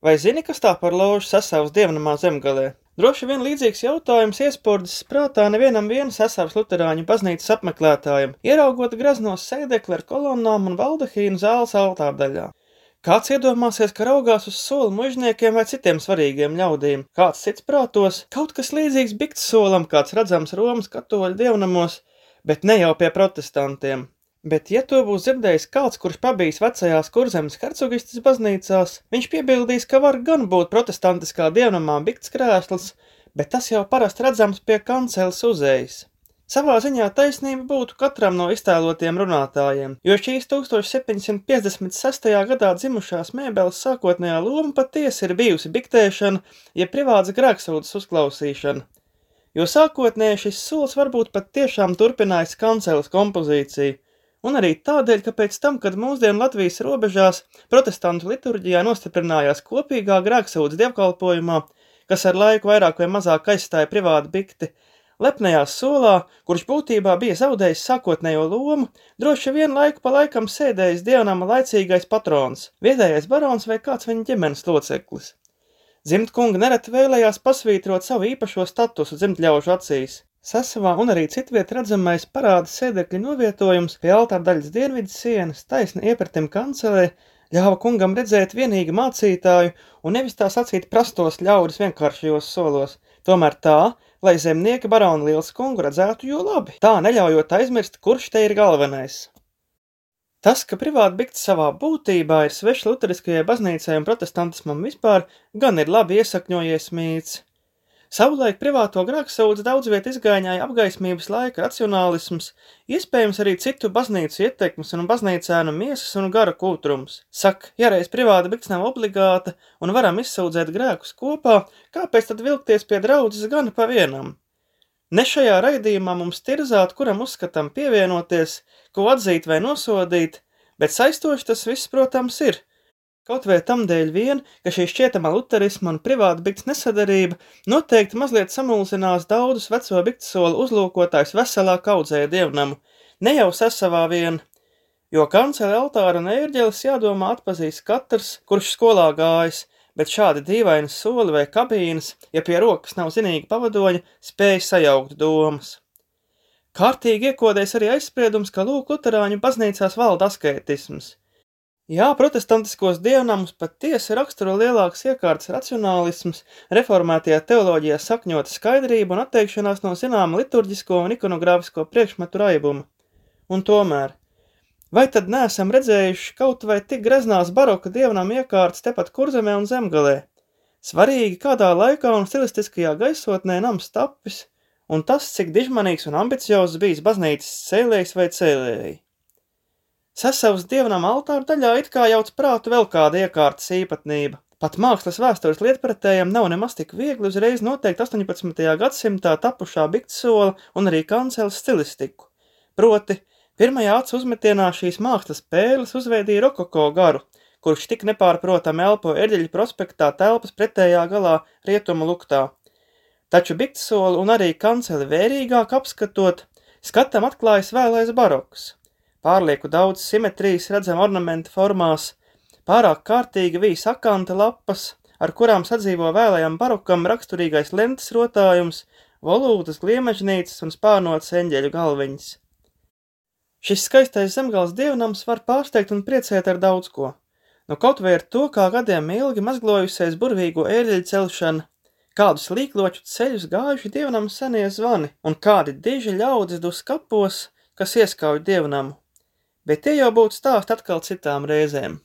Vai zini, kas tā par ložu sasaules dievnamā zemgalē? Droši vien līdzīgs jautājums iespurdzis prātā nevienam viena sasaules luterāņu baznīcas apmeklētājam, ieraugot graznos sēdekli ar kolonnām un baldahīnu zāles altārdaļā. Kāds iedomāsies, ka raugās uz soli mužniekiem vai citiem svarīgiem ļaudīm, kāds cits prātos, kaut kas līdzīgs bikts solam, kāds redzams Romas katoļu dievnamos, bet ne jau pie protestantiem. Bet, ja to būs dzirdējis kāds, kurš pabijis vecajās kurzemes hercogistas baznīcās, viņš piebildīs, ka var gan būt protestantiskā dievnamā bikts krēsls, bet tas jau parasti redzams pie kanceles uzējas. Savā ziņā taisnība būtu katram no iztēlotiem runātājiem, jo šīs 1756. gadā dzimušās mēbeles sākotnējā loma patiesi ir bijusi biktēšana, ja privāts grēksūdas uzklausīšana, jo sākotnēji šis solis varbūt pat tiešām turpinājis kanceles kompozīciju, un arī tādēļ, ka pēc tam, kad mūsdienu Latvijas robežās protestantu liturģijā nostiprinājās kopīgā grēksūdas dievkalpojumā, kas ar laiku vairāk vai mazāk aizstāja privātu bikti, lepnajā solā, kurš būtībā bija zaudējis sākotnējo lomu, droši vien laiku pa laikam sēdējis dievnama laicīgais patrons, vietējais barons vai kāds viņa ģimenes loceklis. Zimtkunga nereti vēlējās pasvītrot savu īpašo statusu dzimtļaužu acīs, Sasavā un arī citviet redzamais parāda sēdekļa novietojums pie altāra daļas dienvidu sienas, taisni iepratim kancelē, ļāva kungam redzēt vienīgi mācītāju un nevis tā sacīt prastos ļaudis vienkāršajos solos, tomēr tā, lai zemnieki baroni liels kungu redzētu jo labi, tā neļaujot aizmirst, kurš te ir galvenais. Tas, ka privāta bikts savā būtībā ir svešs luteriskajai baznīcai un protestantismam vispār, gan ir labi iesakņojies mīts. Savulaik privāto grēksūdzi daudz viet izgāņāja apgaismības laika racionālisms, iespējams arī citu baznīcu ietekmes un baznīcēnu miesas un gara kūtrums. Sak, ja reiz privāta bikts nav obligāta un varam izsūdzēt grēkus kopā, kāpēc tad vilkties pie draudzes gan pa vienam? Ne šajā raidījumā mums tirzāt, kuram uzskatam pievienoties, ko atzīt vai nosodīt, bet saistoši tas viss, protams, ir – Kaut vai tam dēļ vien, ka šī šķietamā luterisma un privāta bikts nesadarība noteikti mazliet samulsinās daudzus veco biktsolu uzlūkotājs veselā kaudzē dievnamu, ne jau sasavā vien, jo kancele altāra un ērģeles jādomā atpazīs katrs, kurš skolā gājis, bet šādi dīvaini soli vai kabīnes, ja pie rokas nav zinīgi pavadoņa, spēj sajaukt domas. Kārtīgi iekodēs arī aizspriedums, ka lūk luterāņu baznīcās valda askētisms – Jā, protestantiskos dievnamus patiesi raksturo lielāks iekārtas racionālisms, reformētajā teoloģijā sakņota skaidrība un atteikšanās no zināma liturģisko un ikonogrāfisko priekšmetu raibuma. Un tomēr, vai tad neesam redzējuši kaut vai tik greznās baroka dievnam iekārtas tepat kurzemē un zemgalē? Svarīgi, kādā laikā un stilistiskajā gaisotnē nams tapis, un tas, cik dižmanīgs un ambiciozs bijis baznīcas cēlējs vai cēlēji. Sasavas dievnam altāra daļā it kā jauc prātu vēl kāda iekārtas īpatnība. Pat mākslas vēstures lietpratējiem nav nemaz tik viegli uzreiz noteikt 18. gadsimtā tapušā biktsola un arī kanceles stilistiku. Proti, pirmajā acu uzmetienā šīs mākslas pēles uzveidīja rokoko garu, kurš tik nepārprotami elpo Erģeļa prospektā telpas pretējā galā rietumu luktā. Taču biktsoli un arī kanceli vērīgāk apskatot, skatam atklājas vēlais baroks – pārlieku daudz simetrijas redzam ornamenta formās, pārāk kārtīgi vīs akanta lapas, ar kurām sadzīvo vēlējam barokam raksturīgais lentes rotājums, volūtas gliemežnīcas un spārnotas eņģeļu galviņas. Šis skaistais zemgals dievnams var pārsteigt un priecēt ar daudz ko. Nu kaut vai ar to, kā gadiem ilgi mazglojusies burvīgo ērļu celšana, kādus līkloču ceļus gājuši dievnam senie zvani un kādi diži ļaudis dus kapos, kas ieskauj dievnamu bet tie jau būtu stāst atkal citām reizēm.